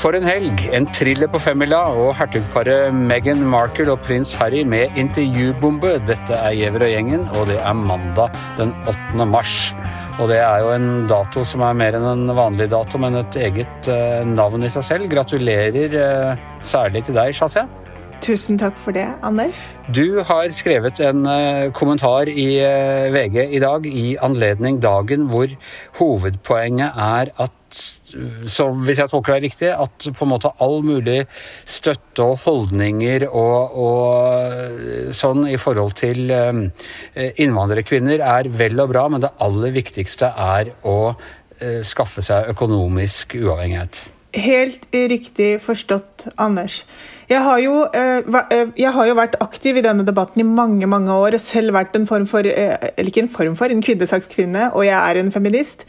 For en helg! En thriller på femmila og hertugparet Meghan Markle og prins Harry med intervjubombe. Dette er Giæver og gjengen, og det er mandag den 8. mars. Og det er jo en dato som er mer enn en vanlig dato, men et eget uh, navn i seg selv. Gratulerer uh, særlig til deg, Shazia. Tusen takk for det, Anders. Du har skrevet en uh, kommentar i VG i dag i anledning dagen hvor hovedpoenget er at så hvis jeg tolker deg riktig, at på en måte all mulig støtte og holdninger og, og sånn i forhold til innvandrerkvinner er vel og bra, men det aller viktigste er å skaffe seg økonomisk uavhengighet. Helt riktig forstått, Anders. Jeg har, jo, jeg har, jo, vært aktiv i denne debatten i mange mange år og selv vært en form for Eller ikke en form for, en kvinnesakskvinne, og jeg er en feminist.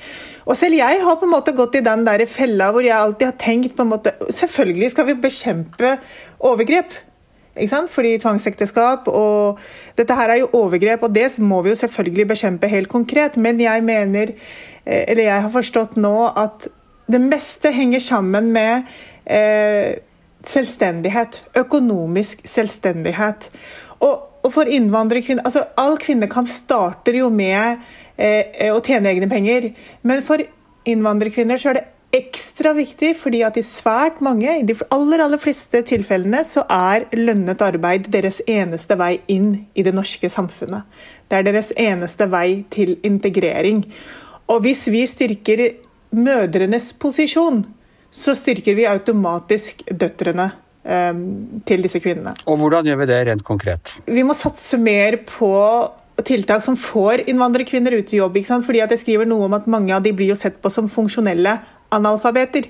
Og selv jeg har på en måte gått i den der fella hvor jeg alltid har tenkt på en måte Selvfølgelig skal vi bekjempe overgrep. Fordi tvangsekteskap og Dette her er jo overgrep, og det må vi jo selvfølgelig bekjempe helt konkret. Men jeg mener, eller jeg har forstått nå, at det meste henger sammen med eh, selvstendighet. Økonomisk selvstendighet. Og, og for innvandrerkvinner altså All kvinnekamp starter jo med eh, å tjene egne penger. Men for innvandrerkvinner så er det ekstra viktig fordi at i svært mange, i de aller, aller fleste tilfellene, så er lønnet arbeid deres eneste vei inn i det norske samfunnet. Det er deres eneste vei til integrering. Og hvis vi styrker mødrenes posisjon, så styrker vi automatisk døtrene eh, til disse kvinnene. Og Hvordan gjør vi det rent konkret? Vi må satse mer på tiltak som får innvandrerkvinner ut i jobb. Fordi at Jeg skriver noe om at mange av de blir jo sett på som funksjonelle analfabeter.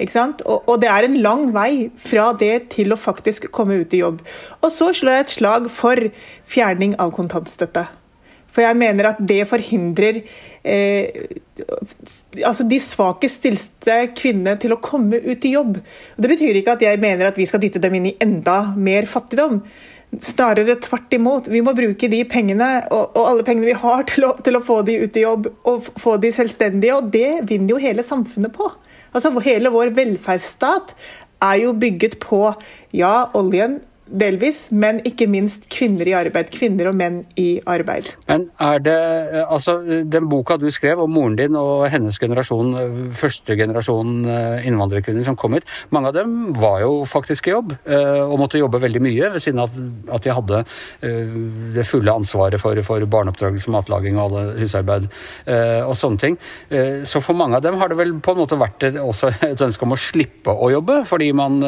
Og, og, det er en lang vei fra det til å faktisk komme ut i jobb. Og så slår jeg et slag for fjerning av kontantstøtte. For jeg mener at det forhindrer eh, altså de svakest stilte kvinnene til å komme ut i jobb. Og det betyr ikke at jeg mener at vi skal dytte dem inn i enda mer fattigdom. Snarere tvert imot. Vi må bruke de pengene og, og alle pengene vi har til å, til å, få de ut i jobb og få de selvstendige, og det vinner jo hele samfunnet på. Altså Hele vår velferdsstat er jo bygget på ja, oljen, delvis, men ikke minst kvinner i arbeid. Kvinner og menn i arbeid. Men er det Altså, den boka du skrev om moren din og hennes generasjon, første generasjon eh, innvandrerkvinner som kom hit, mange av dem var jo faktisk i jobb eh, og måtte jobbe veldig mye ved siden av at de hadde eh, det fulle ansvaret for, for barneoppdragelse, matlaging og alle husarbeid og sånne ting. Så for mange av dem har det vel på en måte vært et, også et ønske om å slippe å jobbe fordi man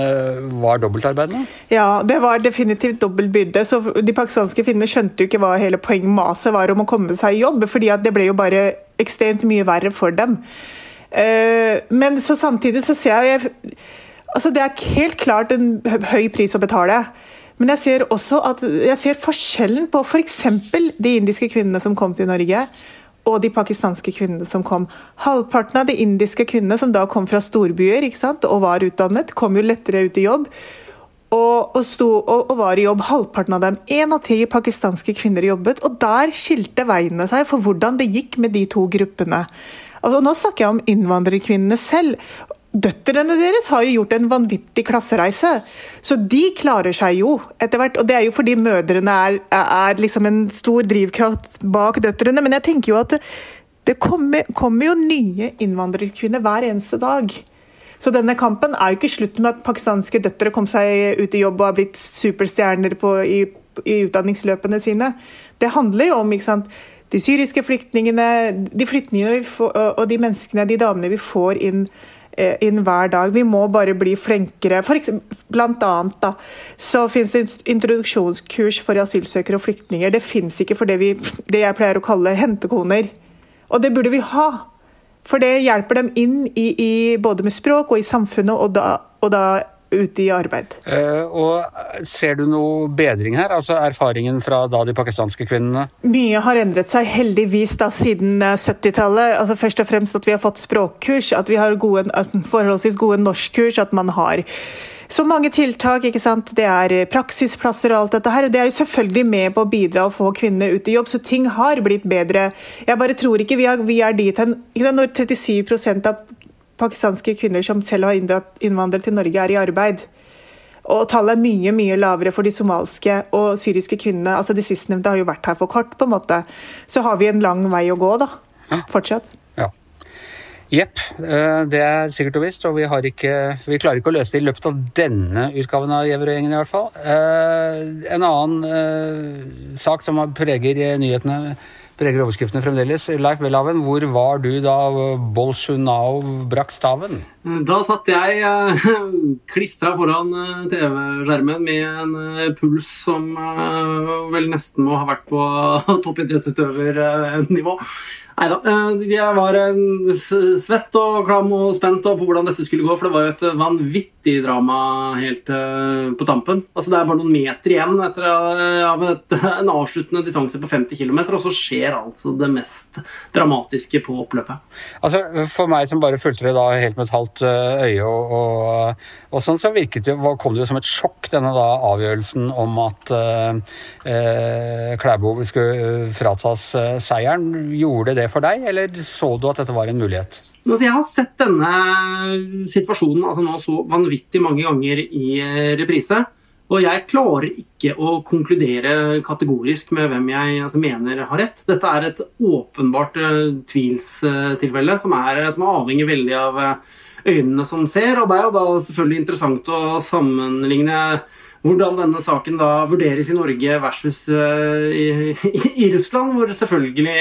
var dobbeltarbeidende? Ja, det var var definitivt dobbel byrde. Så de pakistanske kvinnene skjønte jo ikke hva hele poengmaset var om å komme seg i jobb, fordi det ble jo bare ekstremt mye verre for dem. Eh, men så samtidig så ser jeg Altså, det er helt klart en høy pris å betale. Men jeg ser også at jeg ser forskjellen på f.eks. For de indiske kvinnene som kom til Norge, og de pakistanske kvinnene som kom. Halvparten av de indiske kvinnene som da kom fra storbyer og var utdannet, kom jo lettere ut i jobb og, og, sto, og, og, var i jobb, halvparten av dem. Én av ti pakistanske kvinner jobbet, og der skilte veiene seg for hvordan det gikk med de to gruppene. Altså, nå snakker jeg om innvandrerkvinnene selv. Døtrene deres har jo gjort en vanvittig klassereise, så de klarer seg jo etter hvert. Og det er jo fordi mødrene er, er liksom en stor drivkraft bak døtrene. Men jeg tenker jo at det, kommer, kommer jo nye innvandrerkvinner hver eneste dag. Så denne kampen er jo ikke slutt med at pakistanske døtre kom seg ut i jobb og har blitt superstjerner på, i, i, utdanningsløpene sine. Det handler jo om ikke sant, de syriske flyktningene, de flyktningene får, og de menneskene, de damene vi får inn, eh, inn hver dag. Vi må bare bli flinkere. For eksempel, blant annet da, så finnes det introduksjonskurs for asylsøkere og flyktninger. Det fins ikke for det, vi, det jeg pleier å kalle hentekoner. Og det burde vi ha. For det hjelper dem inn i, i, både med språk og i samfunnet, og da, og da ute i arbeid. Uh, og Ser du noe bedring her? Altså Erfaringen fra da de pakistanske kvinnene? Mye har endret seg, heldigvis, da siden 70-tallet. Altså Først og fremst at vi har fått språkkurs, at vi har gode, forholdsvis gode norskkurs, at man har så mange tiltak. ikke sant? Det er praksisplasser og alt dette her. og Det er jo selvfølgelig med på å bidra og få kvinnene ut i jobb, så ting har blitt bedre. Jeg bare tror ikke vi er, vi er dit hen Når 37% av pakistanske kvinner som selv har innvandret til Norge, er i arbeid. Og tallet er mye mye lavere for de somalske og syriske kvinnene. altså De sistnevnte har jo vært her for kort, på en måte. Så har vi en lang vei å gå, da. Fortsatt. Jepp. Eh, det er sikkert og visst, og vi, ikke, vi, klarer ikke å løse det i løpet av denne utgaven av Gjeverøy-gjengen i hvert fall. Eh, en annen eh, sak som preger nyhetene preger overskriftene fremdeles. Leif Welhaven, hvor var du da Bolsjunov brakk staven? Da satt jeg klistra foran TV-skjermen med en puls som vel nesten må ha vært på toppidrettsutøvernivå. Nei da. Eh, jeg var eh, svett og klam og spent på hvordan dette skulle gå, for det var jo et vanvittig drama helt eh, på tampen. Altså Det er bare noen meter igjen etter en avsluttende distanse på 50 km, og så skjer altså det mest dramatiske på oppløpet. Altså For meg som bare fulgte det da helt med et halvt øye, og, og, og sånn, så virket det, kom det jo som et sjokk, denne da avgjørelsen om at uh, Klæbo skulle fratas seieren. Gjorde det det for deg, eller så du at dette var en mulighet? Altså, jeg har sett denne situasjonen altså nå så vanvittig mange ganger i eh, reprise. Og jeg klarer ikke å konkludere kategorisk med hvem jeg altså, mener har rett. Dette er et åpenbart uh, tvilstilfelle som, er, som avhenger veldig av uh, øynene som ser. Og det er jo da selvfølgelig interessant å sammenligne hvordan denne saken da vurderes i Norge versus uh, i, i, Russland, hvor selvfølgelig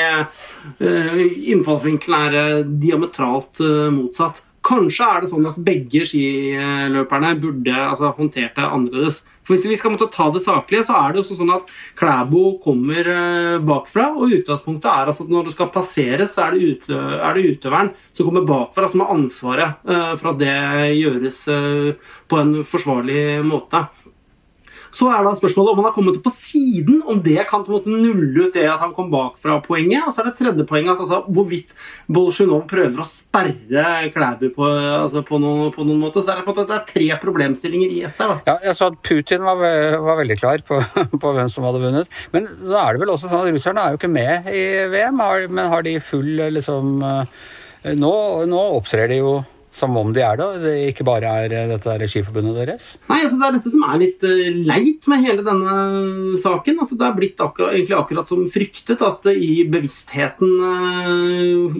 uh, innfallsvinkelen er uh, diametralt motsatt. Kanskje er det sånn at begge skiløperne burde altså, håndtert det annerledes. For Hvis vi skal måtte ta det saklige, så er det også sånn at Klæbo kommer bakfra. og Utgangspunktet er altså at når det skal passeres, så er det, utlø er det utøveren som kommer bakfra, som har ansvaret for at det gjøres på en forsvarlig måte. Så er da spørsmålet om han har kommet opp på siden, om det kan på en måte nulle ut det at han kom bak fra poenget. Og så er det tredje poenget at altså, hvorvidt Bolsjunov prøver å sperre Klæbu på, altså, på, noen, på, noen, måte. Så det er, på en måte, det er tre problemstillinger i ett. Ja, jeg så at Putin var, var veldig klar på, på, hvem som hadde vunnet. Men så er det vel også sånn at russerne er jo ikke med i VM, men har de full liksom eh, Nå, nå opptrer de jo som om de er det, det ikke bare er eh, dette skiforbundet deres? Nei, altså Det er dette som er litt uh, leit med hele denne saken. Altså Det er blitt akkurat, egentlig akkurat som fryktet, at uh, i bevisstheten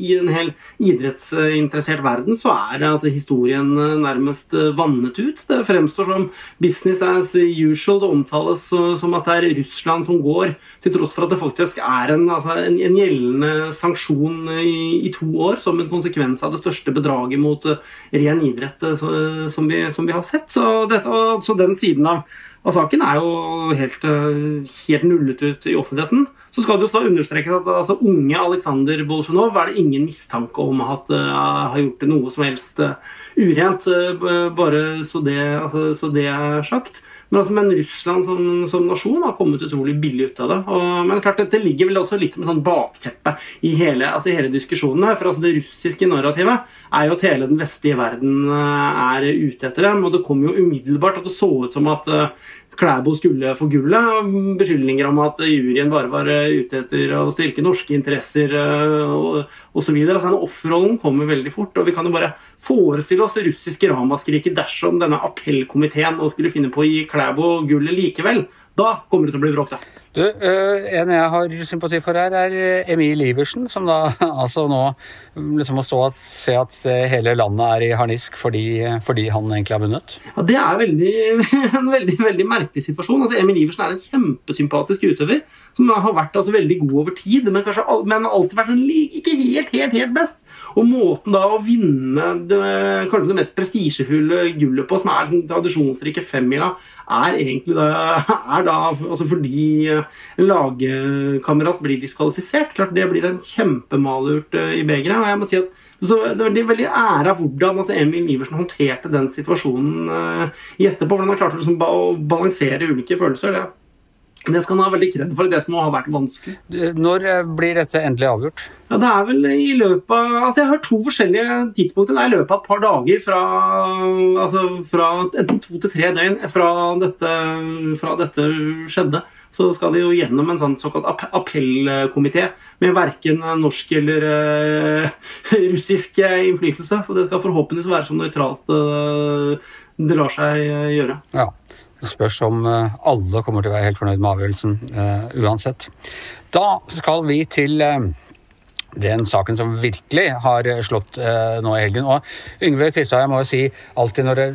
i en hel idrettsinteressert verden, så er altså, historien nærmest vannet ut. Det fremstår som business as usual. Det omtales som at det er Russland som går, til tross for at det faktisk er en, altså, en, en gjeldende sanksjon i, i, to år som en konsekvens av det største bedraget mot ren idrett så, som vi, som vi har sett. Så, dette, så den siden av, av, saken er jo helt, eh, helt, nullet ut i offentligheten. Så skal det jo understrekes at altså, unge Aleksandr Bolsjunov er det ingen mistanke om at uh, har gjort noe som helst uh, urent. Uh, bare så det, altså, så det er sagt. Men, altså, men Russland som, som, nasjon har kommet utrolig billig ut av det. Og, men klart dette ligger vel også litt med sånn bakteppe i hele, altså hele diskusjonen. For altså, det russiske narrativet er jo at hele den vestlige verden eh, er ute etter dem. Og det kom jo umiddelbart at det så ut som at uh, Klæbo skulle få gullet. Beskyldninger om at juryen bare var eh, ute etter å styrke norske interesser osv. Altså, offerrollen kommer veldig fort. og Vi kan jo bare forestille oss det russiske ramaskriket dersom denne appellkomiteen skulle finne på å gi Klæbo gullet likevel. Da kommer det til å bli bråk, da. Du, uh, En jeg har sympati for her, er eh, Emil Iversen, som da altså nå mm, liksom må stå og se at hele landet er i harnisk fordi, fordi han egentlig har vunnet. Ja, Det er veldig, en veldig, veldig merkelig situasjon. Altså, Emil Iversen er en kjempesympatisk utøver som har vært altså, veldig god over tid, men, kanskje, men alltid vært en, ikke helt, helt, helt best. Og måten da å vinne det, kanskje det mest prestisjefulle gullet på, som er den tradisjonsrike femmila, er egentlig da, er da altså fordi en lagkamerat blir diskvalifisert. Klart det blir en kjempemalurt eh, i begeret. Og jeg må si at det er veldig ære av hvordan altså Emil Iversen håndterte den situasjonen uh, i etterpå. Hvordan han klarte liksom, å balansere ulike følelser. Det det skal han ha veldig kred for, det som har vært vanskelig. Når eh, blir dette endelig avgjort? Ja, Det er vel i løpet av altså Jeg har hørt to forskjellige tidspunkter. Det er i løpet av et par dager fra, altså fra enten to til tre døgn fra dette, fra dette skjedde. Så skal de jo gjennom en sånn såkalt appellkomité med verken norsk eller uh, russisk innflytelse. For det skal forhåpentligvis være så nøytralt uh, det lar seg gjøre. Ja. Spørs om eh, alle kommer til å være helt fornøyd med avgjørelsen uh, uansett. Da skal vi til uh, den saken som virkelig har slått uh, nå i helgen. Og Yngve Kvistad, jeg må jo si alltid når det,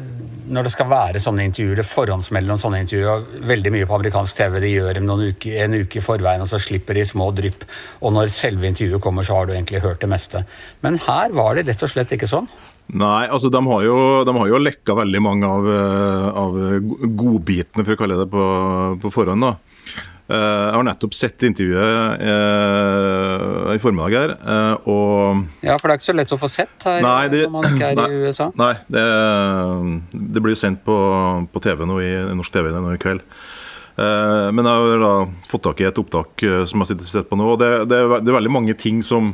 når det skal være sånne intervjuer, det forhåndsmelder om sånne intervjuer, og veldig mye på amerikansk TV de gjør dem uke, en uke i forveien, og så slipper de små drypp. Og når selve intervjuet kommer, så har du egentlig hørt det meste. Men her var det rett og slett ikke sånn. Nei, altså de har jo, de har jo lekka veldig mange av, eh, av godbitene, for å kalle det på, på forhånd. da. Eh, jeg har nettopp sett intervjuet eh, i formiddag her. Eh, og Ja, for det er ikke så lett å få sett her nei, det, når man ikke er nei, i USA? Nei, det, det blir sendt på, på, TV nå i norsk TV nå i kveld. Eh, men jeg har da fått tak i et opptak som jeg sitter sett på nå. og det, det, er, det er veldig mange ting som,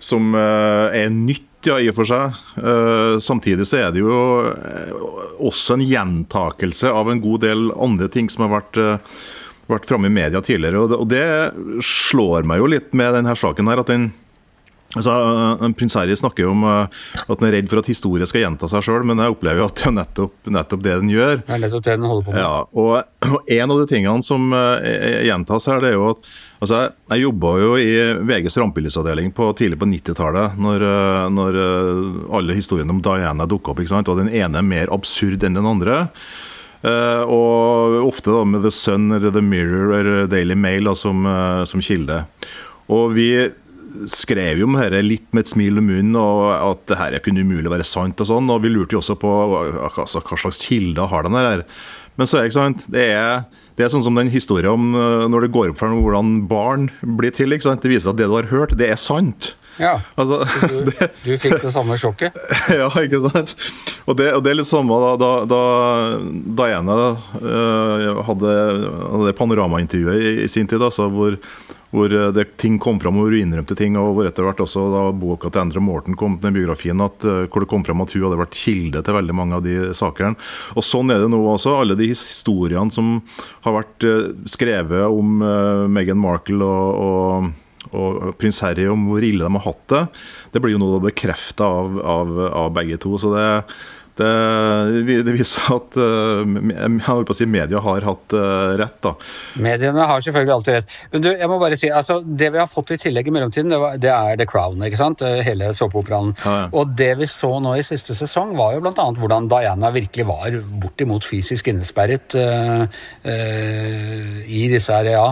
som er nytt ja, i og for seg. Uh, samtidig så er det jo uh, også en gjentakelse av en god del andre ting som har vært, uh, vært framme i media tidligere. Og det, og det, slår meg jo litt med denne saken her. at den Altså, Prins Harry snakker jo om at han er redd for at historie skal gjenta seg sjøl, men jeg opplever jo at det er nettopp, nettopp det den gjør. Det er nettopp det den holder på med. Ja, og, og En av de tingene som gjentas her, det er jo at Altså, jeg jobba jo i VGs rampelysavdeling tidlig på 90-tallet, når, eh, når, eh, alle historiene om Diana dukka opp. ikke sant? Og den ene er mer absurd enn den andre. Uh, og ofte da med The Sun eller The Mirror eller Daily Mail da, som, som, kilde. Og vi skrev jo om dette litt med et smil om munnen, og at det her kunne umulig være sant. Og sånn, og vi lurte jo også på altså, hva slags kilder har den her. Men så er det ikke sant, det er det er sånn som den historien om eh, når det går opp for hvordan barn blir til. ikke sant? Det viser at det du har hørt, det er sant. Ja, altså, du, du, fikk det samme sjokket? ja, ikke sant. Og det, og det er litt samme da, da, da Diana uh, hadde, hadde det panoramaintervjuet i, i sin tid, altså, hvor hvor eh, det, ting kom fram, hvor hun innrømte ting. og hvor etter hvert også da boka til Endre Morten kom, den biografien, at, eh, hvor det kom fram at hun hadde vært kilde til veldig mange av de sakene. Og Sånn er det nå også. Alle de historiene som har vært eh, skrevet om Meghan Markle og, og og prins Harry om hvor ille de har hatt det. Det blir jo nå bekrefta av, av, av, begge to. så det det, det, viser at jeg holdt på å si media har hatt uh, rett. da. Mediene har selvfølgelig alltid rett. Men du, jeg må bare si, altså, Det vi har fått i tillegg i mellomtiden, det, var, det er The Crown. ikke sant? Eh, hele såpeoperaen. Ja, ja. Og det vi så nå i siste sesong, var jo bl.a. hvordan Diana virkelig var bortimot fysisk innesperret uh, i disse her, ja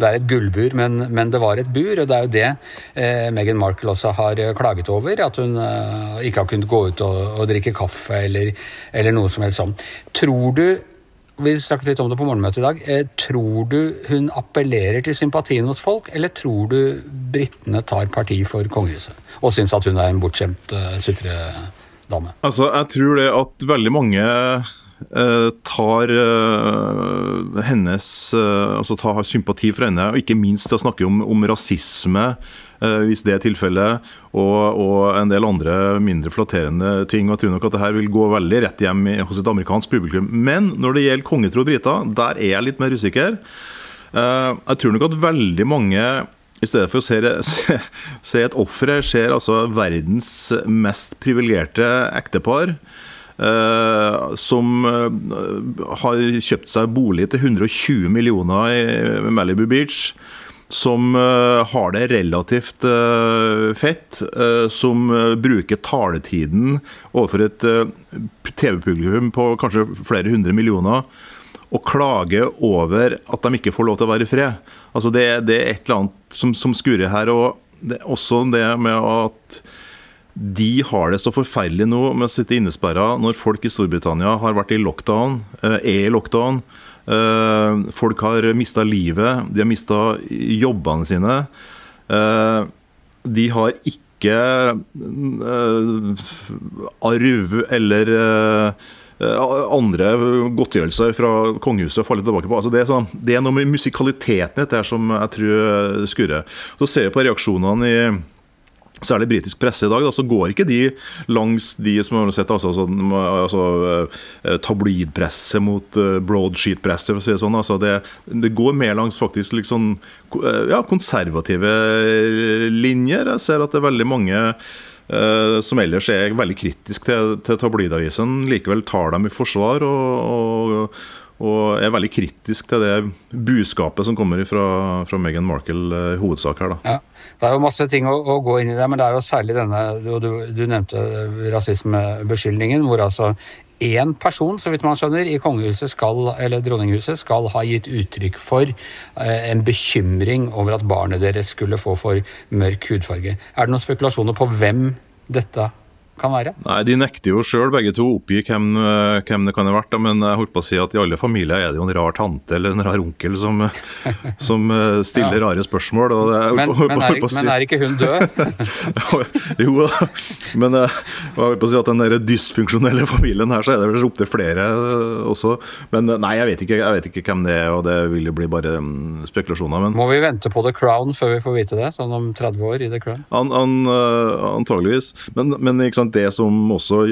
det er et gullbur, men, men, det var et bur, og det er jo det eh, Meghan Markle også har eh, klaget over. At hun eh, ikke har kunnet gå ut og, og drikke kaffe eller, eller, noe som helst sånn. Tror du vi snakket litt om det på morgenmøtet i dag. Eh, tror du hun appellerer til sympatien hos folk, eller tror du britene tar parti for kongehuset og syns at hun er en bortskjemt uh, sutredame? Altså, jeg tror det at veldig mange Eh, tar uh, hennes uh, altså tar sympati for henne, og ikke minst å snakke om, om rasisme, hvis det er tilfellet, og, og, en del andre mindre flatterende ting. Jeg tror nok at det her vil gå veldig rett hjem hos et amerikansk publikum. Men når det gjelder kongetro briter, der er jeg litt mer usikker. jeg tror nok at veldig mange i stedet for å se, se, se et offer ser altså verdens mest privilegerte ektepar. Eh, som eh, har kjøpt seg bolig til 120 millioner i Malibu Beach. Som eh, har det relativt fett. som bruker taletiden overfor et TV-publikum på kanskje flere hundre millioner og klager over at de ikke får lov til å være i fred. Altså det, det, er et eller annet som, som skurrer her. og det også det med at de har det så forferdelig nå med å sitte innesperra når folk i Storbritannia har vært i lockdown, eh, er i lockdown. Eh, folk har mista livet, de har mista jobbene sine. Eh, de har ikke arv eller andre godtgjørelser fra kongehuset å falle tilbake på. Altså det, er sånn, det, er noe med musikaliteten i dette som jeg tror skurrer. Så ser jeg på reaksjonene i særlig britisk presse i dag, da, så går ikke de langs de som har sett altså, sånn, altså, eh, tabloidpresse mot uh, broadsheet-presse, for å si det sånn. Altså, det, det, går mer langs faktisk liksom, ja, konservative linjer. Jeg ser at det er veldig mange eh, som ellers er veldig kritiske til, til tabloidavisen, likevel tar dem i forsvar. og, og og er veldig kritisk til det budskapet som kommer fra, fra Meghan Markle i hovedsak her. da. Ja. Det er jo masse ting å, å, gå inn i der, men det er jo særlig denne Du, du nevnte rasismebeskyldningen, hvor altså én person, så vidt man skjønner, i kongehuset skal, eller dronninghuset skal ha gitt uttrykk for eh, en bekymring over at barnet deres skulle få for mørk hudfarge. Er det noen spekulasjoner på hvem dette kan være? Nei, De nekter jo sjøl begge to oppgi hvem, eh, hvem, det kan ha vært. Men jeg holdt på å si at i alle familier er det jo en rar tante eller en rar onkel som, som eh, stiller ja. rare spørsmål. Det, men, men, er, si. men, er, ikke hun død? jo da, men eh, jeg holdt på å si at den der dysfunksjonelle familien her, så er det vel opptil flere også. Men nei, jeg vet, ikke, jeg vet, ikke, hvem det er, og det vil jo bli bare mm, spekulasjoner. Men... Må vi vente på The Crown før vi får vite det? Sånn om 30 år i The Crown? An, an, antageligvis. Men, men ikke sant, det som også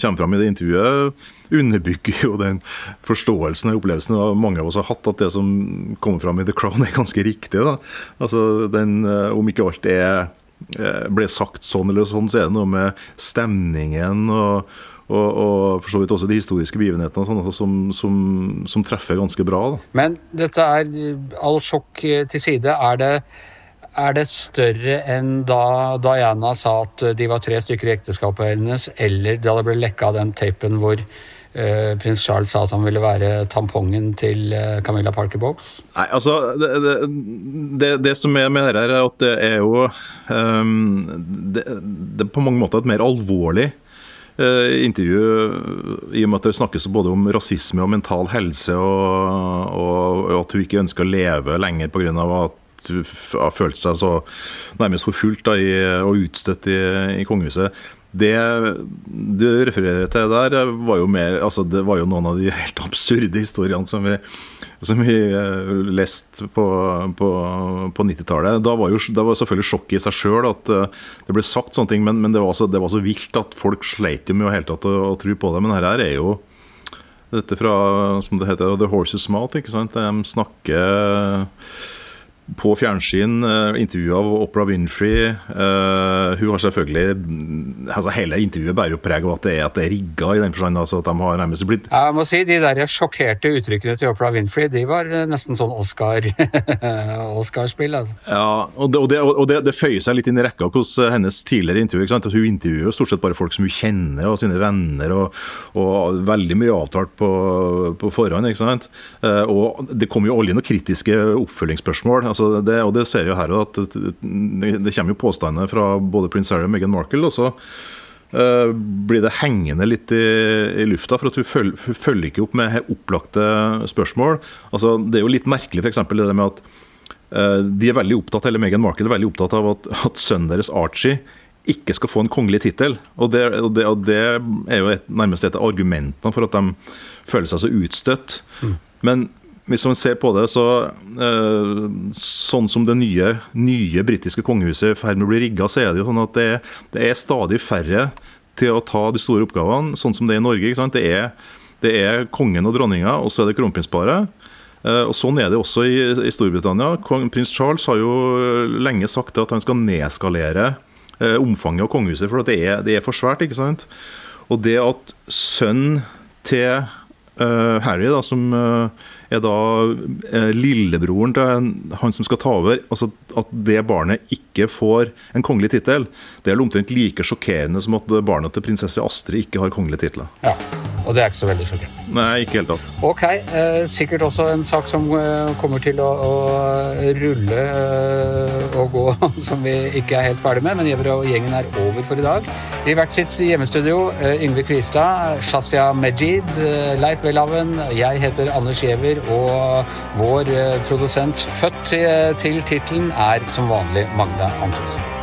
kommer fram i det intervjuet, underbygger jo den forståelsen og opplevelsen da, mange av oss har hatt, at det som kommer fram i The Crown, er ganske riktig. da. Altså, den, eh, Om ikke alt er, eh, ble sagt sånn eller sånn, så er det noe med stemningen og, og, og for så vidt også de historiske begivenhetene sånn, altså, som, som, som, treffer ganske bra. Da. Men dette er all sjokk til side. Er det er det større enn da Diana sa at de var tre stykker i ekteskapet hennes, eller da det ble lekka den tapen hvor uh, prins Charles sa at han ville være tampongen til uh, Camilla Parker Bowles? Nei, altså det, det, det, det, som er med dette, er at det er jo um, det, er på mange måter et mer alvorlig uh, intervju i og med at det snakkes både om rasisme og mental helse, og, og, og at hun ikke ønsker å leve lenger pga. at har følt seg så nærmest forfulgt da, i, og utstøtt i, i kongehuset. Det du refererer til der, var jo, mer, altså det var jo noen av de helt absurde historiene som vi, som vi eh, leste på, på, på 90-tallet. Da var jo da var selvfølgelig sjokk i seg sjøl at eh, det ble sagt sånne ting, men, men det, var så, det, var så, vilt at folk sleit jo med å, helt tatt å, å tro på det. Men her er jo dette fra som det heter, The Horse's Mouth. ikke sant? De snakker på fjernsyn, uh, intervju av Oprah Winfrey. Uh, hun har selvfølgelig altså Hele intervjuet bærer jo preg av at det er, at det er rigga, i den forstand altså at de har nærmest blitt Jeg må si De der sjokkerte uttrykkene til Oprah Winfrey de var nesten sånn Oscar-spill. altså. Ja, og, det, og, det, og det, det, føyer seg litt inn i rekka hos hennes tidligere intervju. ikke sant? Hun intervjuer jo stort sett bare folk som hun kjenner, og sine venner, og, og veldig mye avtalt på, på forhånd. ikke sant? Uh, og det kommer jo aldri noen kritiske oppfølgingsspørsmål. Altså det, og det ser jeg her at det, det kommer jo påstander fra både prins Harry og Meghan Markle. og så uh, blir det hengende litt i, i lufta, for at hun, føl, hun, følger ikke opp med her opplagte spørsmål. Altså, det er jo litt merkelig for eksempel, det med at uh, de er veldig opptatt, eller Meghan Markle er veldig opptatt av at, at sønnen deres Archie ikke skal få en kongelig tittel. Og, og, og det, er jo et, nærmest et av argumentene for at de føler seg så utstøtt. Mm. Men hvis man ser på det, så eh, Sånn som det nye, nye britiske kongehuset er i ferd med å bli rigga, så er det jo sånn at det, det, er stadig færre til å ta de store oppgavene, sånn som det er i Norge. Det er, det, er, kongen og dronninga, og så er det kronprinsparet. Eh, og Sånn er det også i, i Storbritannia. Kong, prins Charles har jo lenge sagt at han skal nedskalere eh, omfanget av kongehuset, for det er, det er for svært. ikke sant? Og det at sønnen til eh, Harry, da, som uh, er da eh, lillebroren til han som skal ta over. altså At det barnet ikke får en kongelig tittel, det er omtrent like sjokkerende som at barnet til prinsesse Astrid ikke har kongelige titler. Ja, Og det er ikke så veldig sjokkerende. Nei, ikke helt tatt. Ok, eh, sikkert også en sak som eh, kommer til å, å rulle eh, og gå, som vi ikke er helt ferdig med, men Gjever og gjengen er over for i dag. I hvert sitt hjemmestudio, eh, Yngve Kvistad, Shazia Mejid, eh, Leif Welhaven, jeg heter Anders Giæver, og vår eh, produsent født til, til tittelen er som vanlig Magda Antonsen.